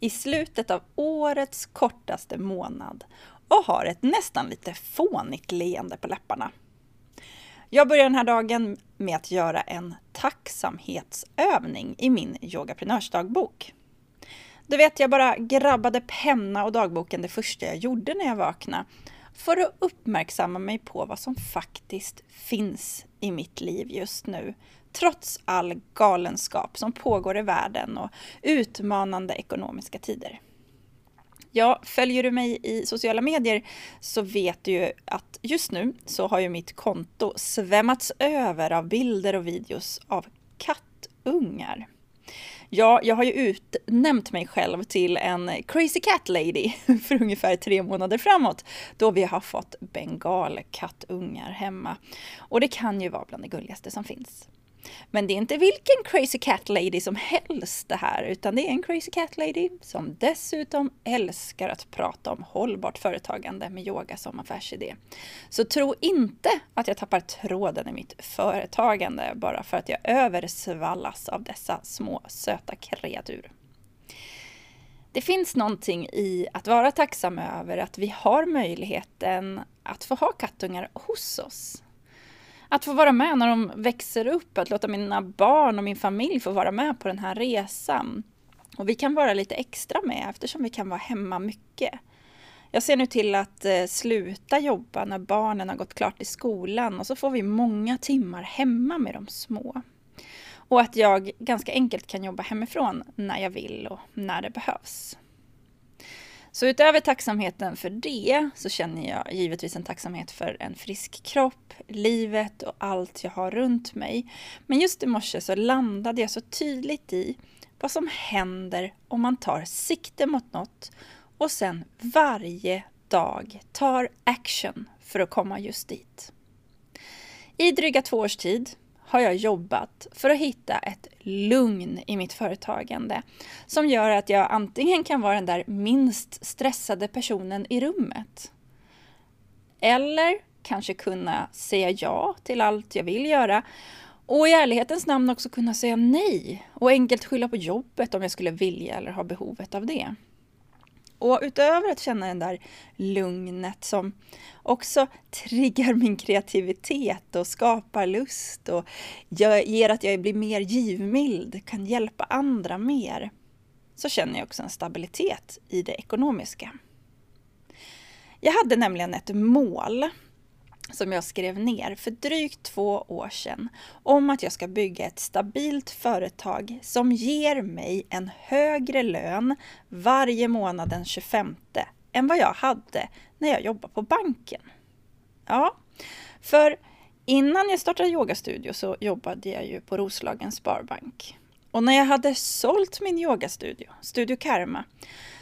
i slutet av årets kortaste månad och har ett nästan lite fånigt leende på läpparna. Jag börjar den här dagen med att göra en tacksamhetsövning i min yogaprenörsdagbok. Du vet, jag bara grabbade penna och dagboken det första jag gjorde när jag vaknade för att uppmärksamma mig på vad som faktiskt finns i mitt liv just nu. Trots all galenskap som pågår i världen och utmanande ekonomiska tider. Ja, följer du mig i sociala medier så vet du ju att just nu så har ju mitt konto svämmats över av bilder och videos av kattungar. Ja, jag har ju utnämnt mig själv till en crazy cat lady för ungefär tre månader framåt, då vi har fått bengalkattungar hemma. Och det kan ju vara bland det gulligaste som finns. Men det är inte vilken crazy cat lady som helst det här, utan det är en crazy cat lady som dessutom älskar att prata om hållbart företagande med yoga som affärsidé. Så tro inte att jag tappar tråden i mitt företagande bara för att jag översvallas av dessa små söta kreatur. Det finns någonting i att vara tacksam över att vi har möjligheten att få ha kattungar hos oss att få vara med när de växer upp, att låta mina barn och min familj få vara med på den här resan. Och vi kan vara lite extra med eftersom vi kan vara hemma mycket. Jag ser nu till att eh, sluta jobba när barnen har gått klart i skolan och så får vi många timmar hemma med de små. Och att jag ganska enkelt kan jobba hemifrån när jag vill och när det behövs. Så utöver tacksamheten för det så känner jag givetvis en tacksamhet för en frisk kropp, livet och allt jag har runt mig. Men just i morse så landade jag så tydligt i vad som händer om man tar sikte mot något och sen varje dag tar action för att komma just dit. I dryga två års tid har jag jobbat för att hitta ett lugn i mitt företagande som gör att jag antingen kan vara den där minst stressade personen i rummet eller kanske kunna säga ja till allt jag vill göra och i ärlighetens namn också kunna säga nej och enkelt skylla på jobbet om jag skulle vilja eller ha behovet av det. Och utöver att känna den där lugnet som också triggar min kreativitet och skapar lust och ger att jag blir mer givmild, kan hjälpa andra mer, så känner jag också en stabilitet i det ekonomiska. Jag hade nämligen ett mål som jag skrev ner för drygt två år sedan om att jag ska bygga ett stabilt företag som ger mig en högre lön varje månad den 25 än vad jag hade när jag jobbade på banken. Ja, för innan jag startade yogastudio så jobbade jag ju på Roslagens Sparbank. Och när jag hade sålt min yogastudio, Studio Karma,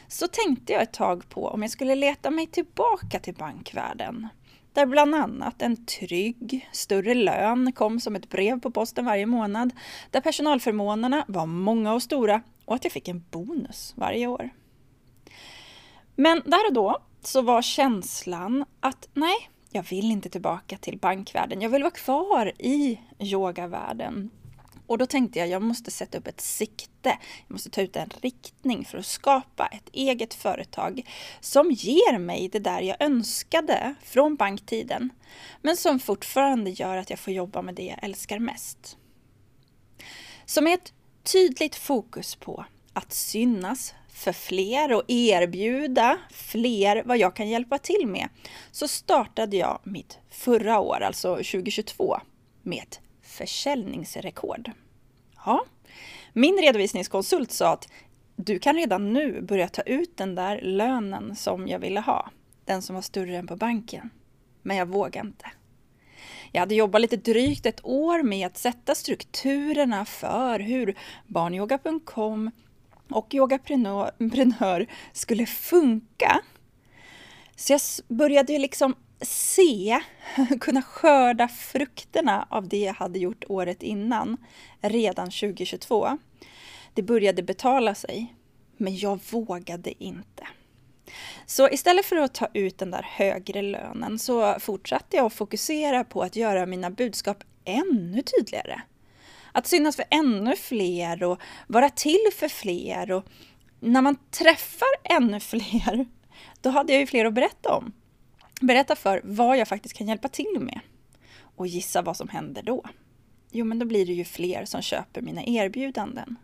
så tänkte jag ett tag på om jag skulle leta mig tillbaka till bankvärlden där bland annat en trygg, större lön kom som ett brev på posten varje månad, där personalförmånerna var många och stora och att jag fick en bonus varje år. Men där och då så var känslan att nej, jag vill inte tillbaka till bankvärlden. Jag vill vara kvar i yogavärlden. Och då tänkte jag, jag måste sätta upp ett sikte. Jag måste ta ut en riktning för att skapa ett eget företag som ger mig det där jag önskade från banktiden, men som fortfarande gör att jag får jobba med det jag älskar mest. Så med ett tydligt fokus på att synas för fler och erbjuda fler vad jag kan hjälpa till med, så startade jag mitt förra år, alltså 2022, med ett försäljningsrekord. Ja, min redovisningskonsult sa att du kan redan nu börja ta ut den där lönen som jag ville ha, den som var större än på banken. Men jag vågade inte. Jag hade jobbat lite drygt ett år med att sätta strukturerna för hur barnyoga.com och yogaprenör skulle funka. Så jag började liksom se, kunna skörda frukterna av det jag hade gjort året innan, redan 2022. Det började betala sig, men jag vågade inte. Så istället för att ta ut den där högre lönen så fortsatte jag att fokusera på att göra mina budskap ännu tydligare. Att synas för ännu fler och vara till för fler. Och när man träffar ännu fler, då hade jag ju fler att berätta om. Berätta för vad jag faktiskt kan hjälpa till med. Och gissa vad som händer då? Jo, men då blir det ju fler som köper mina erbjudanden.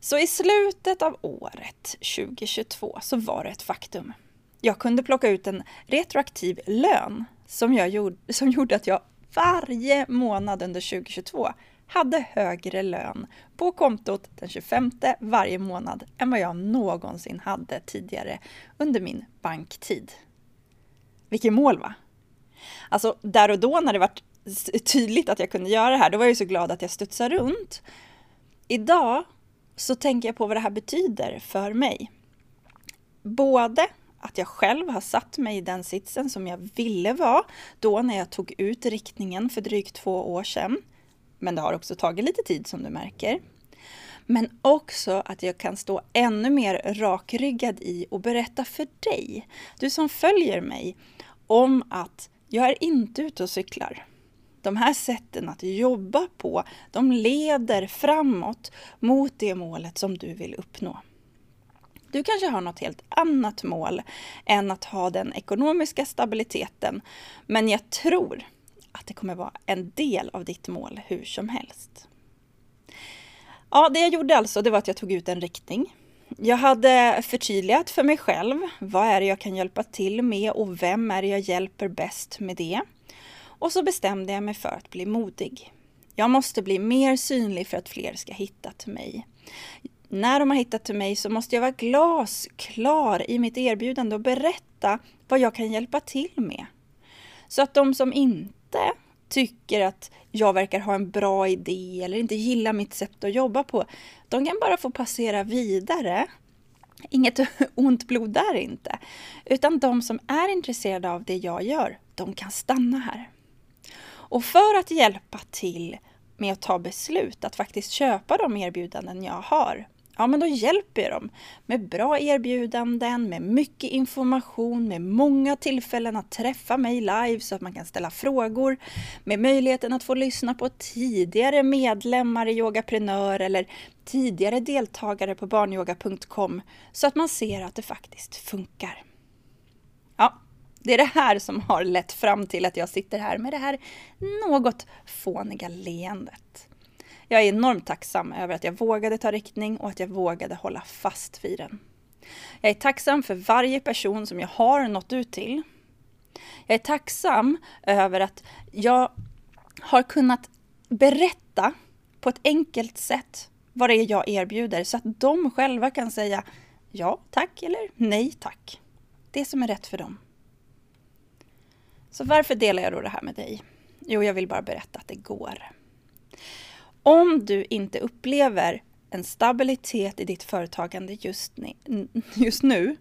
Så i slutet av året 2022 så var det ett faktum. Jag kunde plocka ut en retroaktiv lön som, jag gjorde, som gjorde att jag varje månad under 2022 hade högre lön på kontot den 25 varje månad än vad jag någonsin hade tidigare under min banktid. Vilket mål va? Alltså där och då när det var tydligt att jag kunde göra det här, då var jag ju så glad att jag studsade runt. Idag så tänker jag på vad det här betyder för mig. Både att jag själv har satt mig i den sitsen som jag ville vara då när jag tog ut riktningen för drygt två år sedan. Men det har också tagit lite tid som du märker. Men också att jag kan stå ännu mer rakryggad i och berätta för dig, du som följer mig, om att jag är inte ute och cyklar. De här sätten att jobba på, de leder framåt mot det målet som du vill uppnå. Du kanske har något helt annat mål än att ha den ekonomiska stabiliteten, men jag tror att det kommer vara en del av ditt mål hur som helst. Ja, det jag gjorde alltså, det var att jag tog ut en riktning. Jag hade förtydligat för mig själv, vad är det jag kan hjälpa till med och vem är det jag hjälper bäst med det? Och så bestämde jag mig för att bli modig. Jag måste bli mer synlig för att fler ska hitta till mig. När de har hittat till mig så måste jag vara glasklar i mitt erbjudande och berätta vad jag kan hjälpa till med. Så att de som inte tycker att jag verkar ha en bra idé eller inte gillar mitt sätt att jobba på, de kan bara få passera vidare. Inget ont blod där inte. Utan de som är intresserade av det jag gör, de kan stanna här. Och för att hjälpa till med att ta beslut, att faktiskt köpa de erbjudanden jag har, ja men då hjälper jag dem med bra erbjudanden, med mycket information, med många tillfällen att träffa mig live så att man kan ställa frågor, med möjligheten att få lyssna på tidigare medlemmar i Yogaprenör eller tidigare deltagare på barnyoga.com så att man ser att det faktiskt funkar. Ja, det är det här som har lett fram till att jag sitter här med det här något fåniga leendet. Jag är enormt tacksam över att jag vågade ta riktning och att jag vågade hålla fast vid den. Jag är tacksam för varje person som jag har nått ut till. Jag är tacksam över att jag har kunnat berätta på ett enkelt sätt vad det är jag erbjuder så att de själva kan säga ja tack eller nej tack. Det som är rätt för dem. Så varför delar jag då det här med dig? Jo, jag vill bara berätta att det går. Om du inte upplever en stabilitet i ditt företagande just, just nu,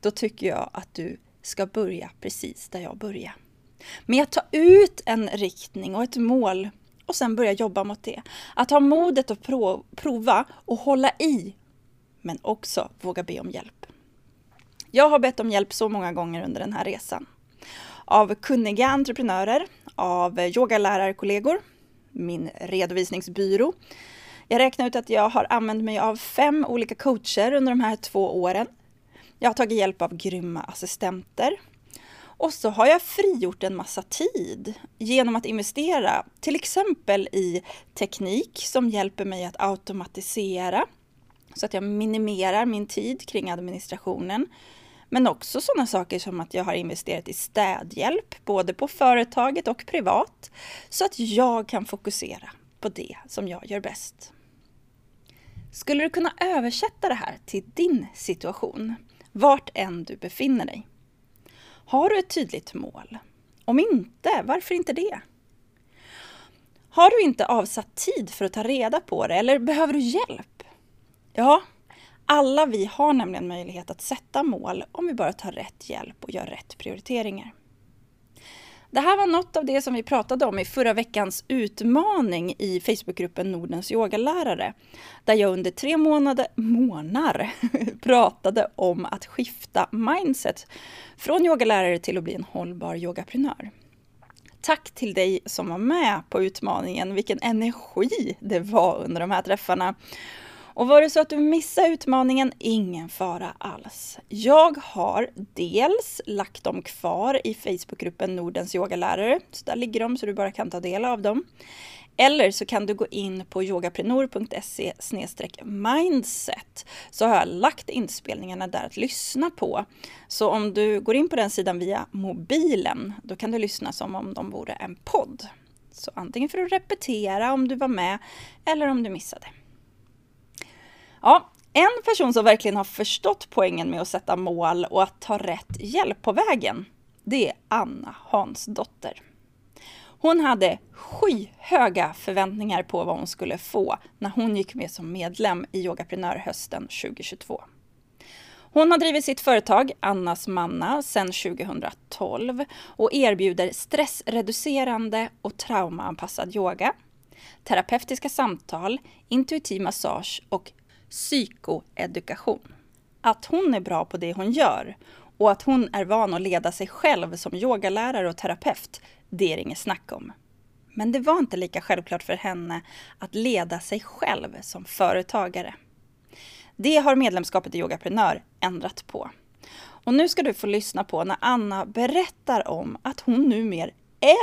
då tycker jag att du ska börja precis där jag börjar. Med att ta ut en riktning och ett mål och sen börja jobba mot det. Att ha modet att prova och hålla i, men också våga be om hjälp. Jag har bett om hjälp så många gånger under den här resan av kunniga entreprenörer, av yogalärarkollegor, min redovisningsbyrå. Jag räknar ut att jag har använt mig av fem olika coacher under de här två åren. Jag har tagit hjälp av grymma assistenter. Och så har jag frigjort en massa tid genom att investera till exempel i teknik som hjälper mig att automatisera så att jag minimerar min tid kring administrationen. Men också sådana saker som att jag har investerat i städhjälp, både på företaget och privat, så att jag kan fokusera på det som jag gör bäst. Skulle du kunna översätta det här till din situation, vart än du befinner dig? Har du ett tydligt mål? Om inte, varför inte det? Har du inte avsatt tid för att ta reda på det eller behöver du hjälp? Ja, alla vi har nämligen möjlighet att sätta mål om vi bara tar rätt hjälp och gör rätt prioriteringar. Det här var något av det som vi pratade om i förra veckans utmaning i Facebookgruppen Nordens yogalärare. Där jag under tre månader, månader pratade om att skifta mindset från yogalärare till att bli en hållbar yogaprenör. Tack till dig som var med på utmaningen. Vilken energi det var under de här träffarna. Och var det så att du missade utmaningen, ingen fara alls. Jag har dels lagt dem kvar i Facebookgruppen Nordens yogalärare, så där ligger de så du bara kan ta del av dem. Eller så kan du gå in på yogaprenor.se mindset så har jag lagt inspelningarna där att lyssna på. Så om du går in på den sidan via mobilen, då kan du lyssna som om de vore en podd. Så antingen för att repetera om du var med eller om du missade. Ja, en person som verkligen har förstått poängen med att sätta mål och att ta rätt hjälp på vägen, det är Anna Hansdotter. Hon hade skyhöga förväntningar på vad hon skulle få när hon gick med som medlem i Yogaprenör hösten 2022. Hon har drivit sitt företag Annas Manna sedan 2012 och erbjuder stressreducerande och traumaanpassad yoga, terapeutiska samtal, intuitiv massage och psykoedukation. Att hon är bra på det hon gör och att hon är van att leda sig själv som yogalärare och terapeut, det är det inget snack om. Men det var inte lika självklart för henne att leda sig själv som företagare. Det har medlemskapet i Yogaprenör ändrat på. Och nu ska du få lyssna på när Anna berättar om att hon numera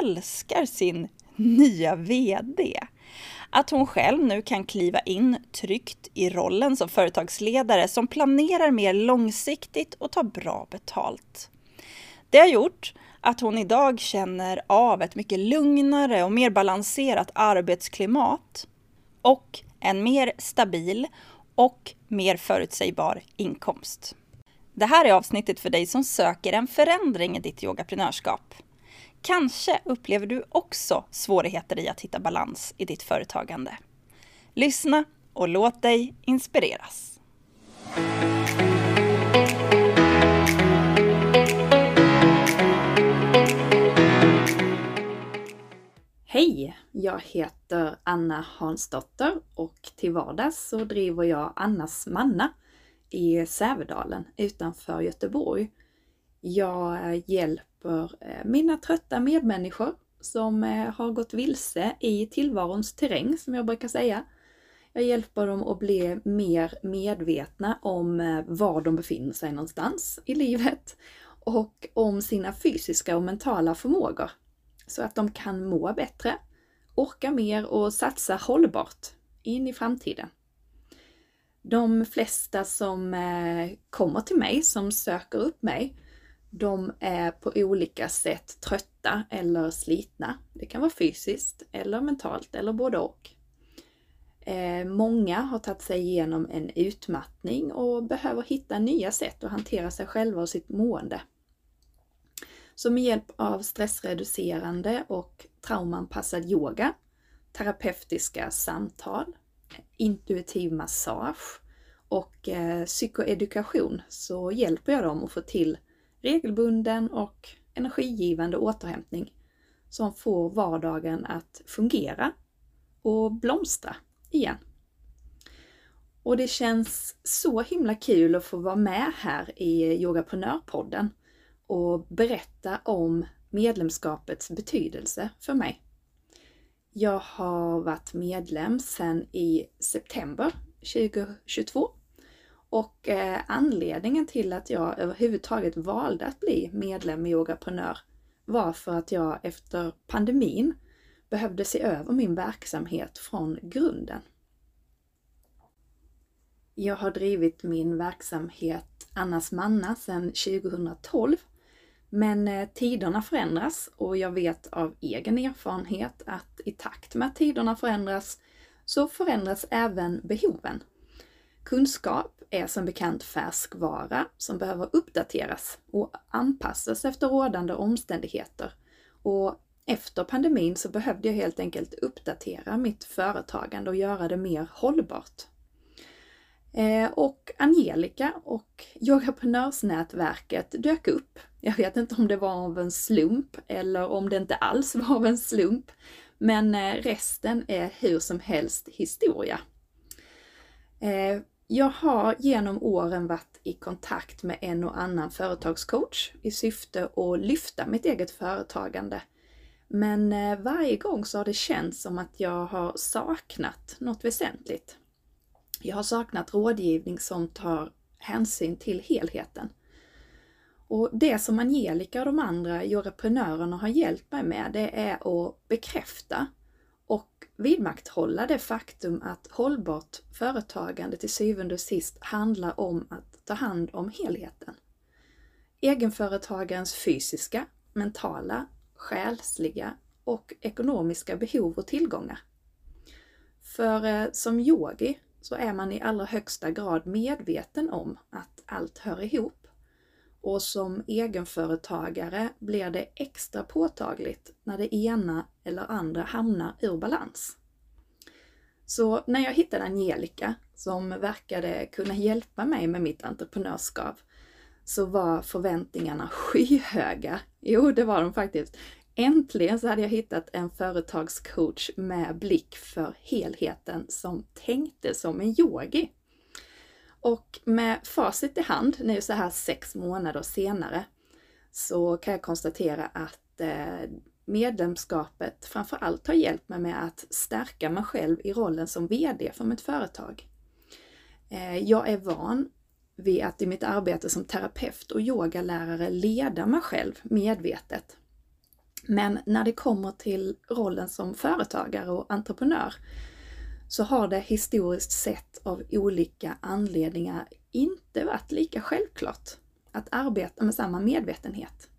älskar sin nya VD. Att hon själv nu kan kliva in tryggt i rollen som företagsledare som planerar mer långsiktigt och tar bra betalt. Det har gjort att hon idag känner av ett mycket lugnare och mer balanserat arbetsklimat och en mer stabil och mer förutsägbar inkomst. Det här är avsnittet för dig som söker en förändring i ditt yogaprenörskap. Kanske upplever du också svårigheter i att hitta balans i ditt företagande. Lyssna och låt dig inspireras. Hej! Jag heter Anna Hansdotter och till vardags så driver jag Annas Manna i Sävedalen utanför Göteborg. Jag hjälper hjälper eh, mina trötta medmänniskor som eh, har gått vilse i tillvarons terräng, som jag brukar säga. Jag hjälper dem att bli mer medvetna om eh, var de befinner sig någonstans i livet och om sina fysiska och mentala förmågor så att de kan må bättre, orka mer och satsa hållbart in i framtiden. De flesta som kommer till mig, som söker upp mig, de är på olika sätt trötta eller slitna. Det kan vara fysiskt eller mentalt eller både och. Eh, många har tagit sig igenom en utmattning och behöver hitta nya sätt att hantera sig själva och sitt mående. Så med hjälp av stressreducerande och traumanpassad yoga, terapeutiska samtal, intuitiv massage och eh, psykoedukation så hjälper jag dem att få till regelbunden och energigivande återhämtning som får vardagen att fungera och blomstra igen. Och det känns så himla kul att få vara med här i Yogaprenörpodden och berätta om medlemskapets betydelse för mig. Jag har varit medlem sedan i september 2022 och eh, anledningen till att jag överhuvudtaget valde att bli medlem i Yogaprenör var för att jag efter pandemin behövde se över min verksamhet från grunden. Jag har drivit min verksamhet Annas Manna sedan 2012 men eh, tiderna förändras och jag vet av egen erfarenhet att i takt med att tiderna förändras så förändras även behoven. Kunskap är som bekant färskvara som behöver uppdateras och anpassas efter rådande omständigheter. Och efter pandemin så behövde jag helt enkelt uppdatera mitt företagande och göra det mer hållbart. Eh, och Angelica och Yogaprenörsnätverket dök upp. Jag vet inte om det var av en slump eller om det inte alls var av en slump. Men eh, resten är hur som helst historia. Eh, jag har genom åren varit i kontakt med en och annan företagscoach i syfte att lyfta mitt eget företagande. Men eh, varje gång så har det känts som att jag har saknat något väsentligt. Jag har saknat rådgivning som tar hänsyn till helheten. Och det som Angelica och de andra joreprenörerna har hjälpt mig med, det är att bekräfta och vidmakthålla det faktum att hållbart företagande till syvende och sist handlar om att ta hand om helheten. Egenföretagarens fysiska, mentala, själsliga och ekonomiska behov och tillgångar. För eh, som yogi så är man i allra högsta grad medveten om att allt hör ihop. Och som egenföretagare blir det extra påtagligt när det ena eller andra hamnar ur balans. Så när jag hittade Angelica, som verkade kunna hjälpa mig med mitt entreprenörskap, så var förväntningarna skyhöga. Jo, det var de faktiskt. Äntligen så hade jag hittat en företagscoach med blick för helheten som tänkte som en yogi. Och med facit i hand, nu så här sex månader senare, så kan jag konstatera att eh, medlemskapet framför allt har hjälpt mig med att stärka mig själv i rollen som VD för mitt företag. Eh, jag är van vid att i mitt arbete som terapeut och yogalärare leda mig själv medvetet men när det kommer till rollen som företagare och entreprenör så har det historiskt sett av olika anledningar inte varit lika självklart att arbeta med samma medvetenhet.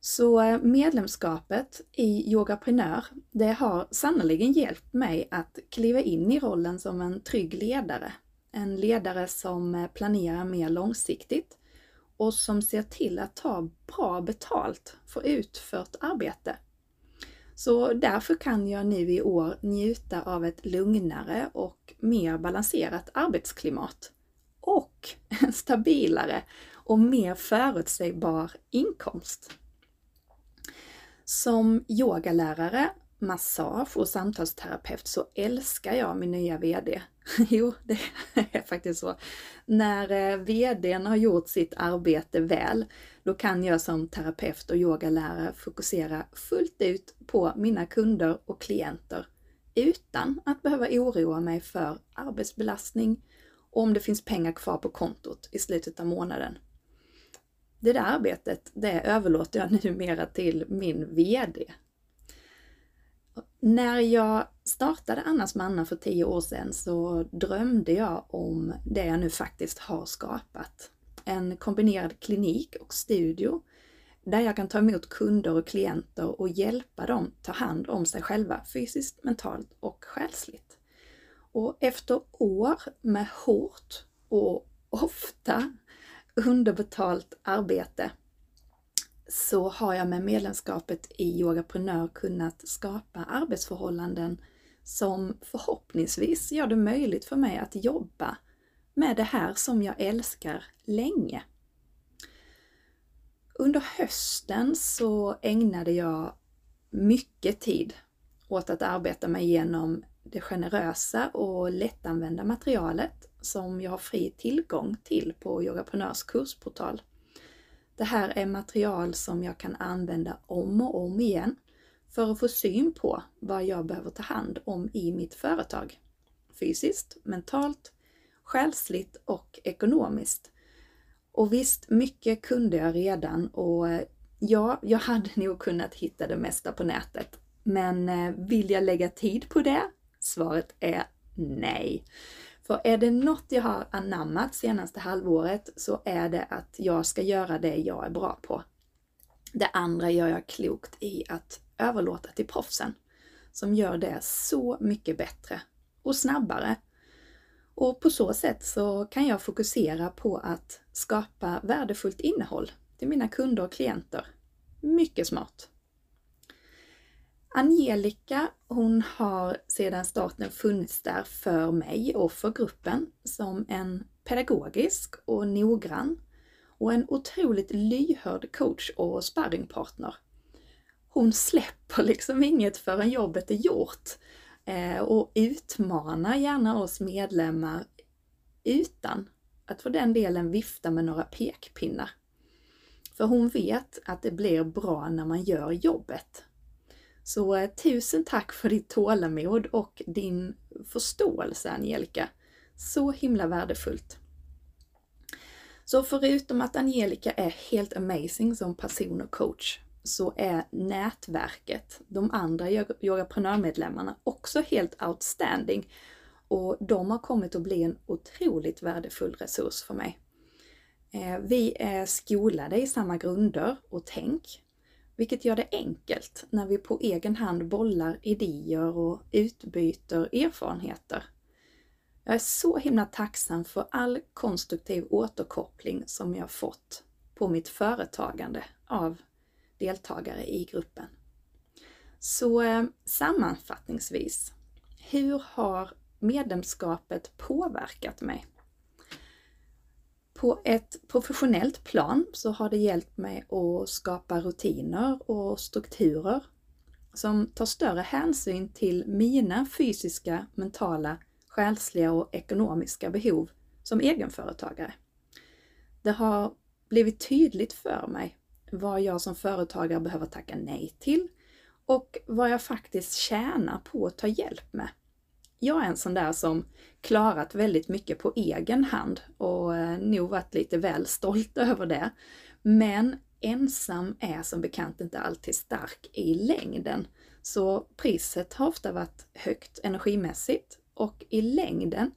Så eh, medlemskapet i Yogaprenör, det har sannoliken hjälpt mig att kliva in i rollen som en trygg ledare. En ledare som eh, planerar mer långsiktigt och som ser till att ta bra betalt för utfört arbete. Så därför kan jag nu i år njuta av ett lugnare och mer balanserat arbetsklimat och en stabilare och mer förutsägbar inkomst. Som yogalärare massage och samtalsterapeut så älskar jag min nya VD. jo, det är faktiskt så. När eh, VDn har gjort sitt arbete väl, då kan jag som terapeut och yogalärare fokusera fullt ut på mina kunder och klienter utan att behöva oroa mig för arbetsbelastning och om det finns pengar kvar på kontot i slutet av månaden. Det där arbetet, det överlåter jag numera till min VD när jag startade Annas manna för tio år sedan så drömde jag om det jag nu faktiskt har skapat. En kombinerad klinik och studio där jag kan ta emot kunder och klienter och hjälpa dem ta hand om sig själva fysiskt, mentalt och själsligt. Och efter år med hårt och ofta underbetalt arbete så har jag med medlemskapet i Yogaprenör kunnat skapa arbetsförhållanden som förhoppningsvis gör det möjligt för mig att jobba med det här som jag älskar länge. Under hösten så ägnade jag mycket tid åt att arbeta mig igenom det generösa och lättanvända materialet som jag har fri tillgång till på Yogaprenörs kursportal. Det här är material som jag kan använda om och om igen för att få syn på vad jag behöver ta hand om i mitt företag. Fysiskt, mentalt, själsligt och ekonomiskt. Och visst, mycket kunde jag redan och eh, ja, jag hade nog kunnat hitta det mesta på nätet. Men eh, vill jag lägga tid på det? Svaret är nej. För är det något jag har anammat senaste halvåret så är det att jag ska göra det jag är bra på. Det andra gör jag klokt i att överlåta till proffsen som gör det så mycket bättre och snabbare. Och på så sätt så kan jag fokusera på att skapa värdefullt innehåll till mina kunder och klienter. Mycket smart! Angelica, hon har sedan starten funnits där för mig och för gruppen som en pedagogisk och noggrann och en otroligt lyhörd coach och sparringpartner. Hon släpper liksom inget förrän jobbet är gjort eh, och utmanar gärna oss medlemmar utan att för den delen vifta med några pekpinnar. För hon vet att det blir bra när man gör jobbet. Så eh, tusen tack för ditt tålamod och din förståelse Angelica. Så himla värdefullt. Så förutom att Angelica är helt amazing som person och coach så är nätverket, de andra yogaprenörmedlemmarna, också helt outstanding. Och de har kommit att bli en otroligt värdefull resurs för mig. Eh, vi är skolade i samma grunder och tänk, vilket gör det enkelt när vi på egen hand bollar idéer och utbyter erfarenheter. Jag är så himla tacksam för all konstruktiv återkoppling som jag fått på mitt företagande av deltagare i gruppen. Så eh, sammanfattningsvis, hur har medlemskapet påverkat mig? På ett professionellt plan så har det hjälpt mig att skapa rutiner och strukturer som tar större hänsyn till mina fysiska, mentala, själsliga och ekonomiska behov som egenföretagare. Det har blivit tydligt för mig vad jag som företagare behöver tacka nej till och vad jag faktiskt tjänar på att ta hjälp med. Jag är en sån där som klarat väldigt mycket på egen hand och eh, nog varit lite väl stolt över det. Men ensam är som bekant inte alltid stark i längden. Så priset har ofta varit högt energimässigt och i längden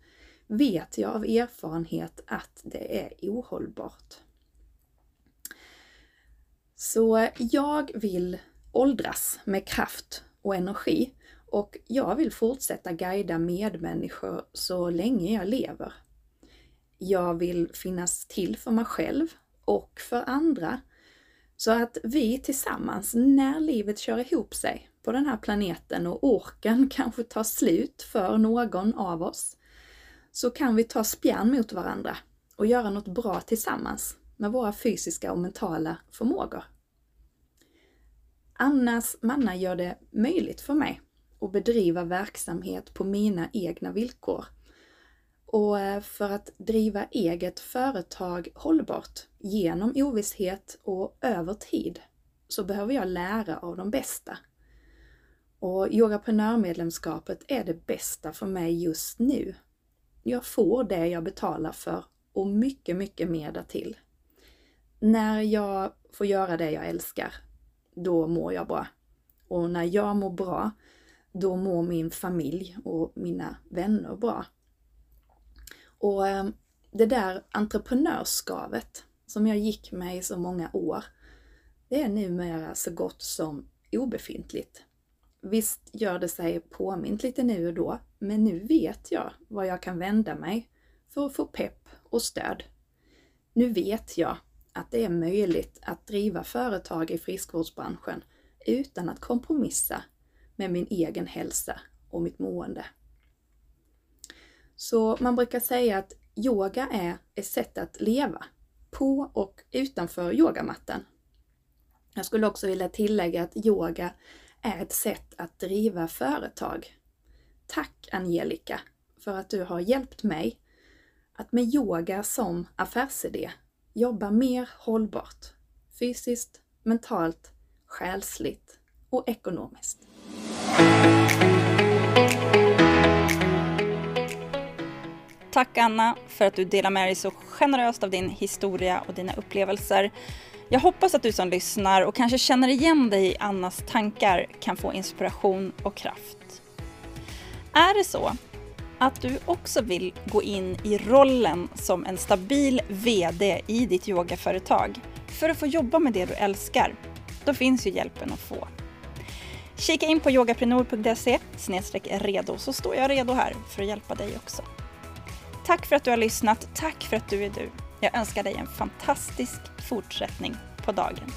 vet jag av erfarenhet att det är ohållbart. Så jag vill åldras med kraft och energi och jag vill fortsätta guida medmänniskor så länge jag lever. Jag vill finnas till för mig själv och för andra så att vi tillsammans, när livet kör ihop sig på den här planeten och orken kanske tar slut för någon av oss, så kan vi ta spjärn mot varandra och göra något bra tillsammans med våra fysiska och mentala förmågor. Annas manna gör det möjligt för mig och bedriva verksamhet på mina egna villkor. Och eh, för att driva eget företag hållbart genom ovisshet och över tid så behöver jag lära av de bästa. Och yogaprenörmedlemskapet är det bästa för mig just nu. Jag får det jag betalar för och mycket, mycket mer därtill. När jag får göra det jag älskar, då mår jag bra. Och när jag mår bra, då mår min familj och mina vänner bra. Och eh, det där entreprenörsskavet som jag gick med i så många år, det är numera så gott som obefintligt. Visst gör det sig påmint lite nu och då, men nu vet jag var jag kan vända mig för att få pepp och stöd. Nu vet jag att det är möjligt att driva företag i friskvårdsbranschen utan att kompromissa med min egen hälsa och mitt mående. Så man brukar säga att yoga är ett sätt att leva på och utanför yogamattan. Jag skulle också vilja tillägga att yoga är ett sätt att driva företag. Tack Angelica för att du har hjälpt mig att med yoga som affärsidé jobba mer hållbart fysiskt, mentalt, själsligt och ekonomiskt. Tack Anna för att du delar med dig så generöst av din historia och dina upplevelser. Jag hoppas att du som lyssnar och kanske känner igen dig i Annas tankar kan få inspiration och kraft. Är det så att du också vill gå in i rollen som en stabil VD i ditt yogaföretag för att få jobba med det du älskar, då finns ju hjälpen att få. Kika in på yogaprenor.se redo så står jag redo här för att hjälpa dig också. Tack för att du har lyssnat, tack för att du är du. Jag önskar dig en fantastisk fortsättning på dagen.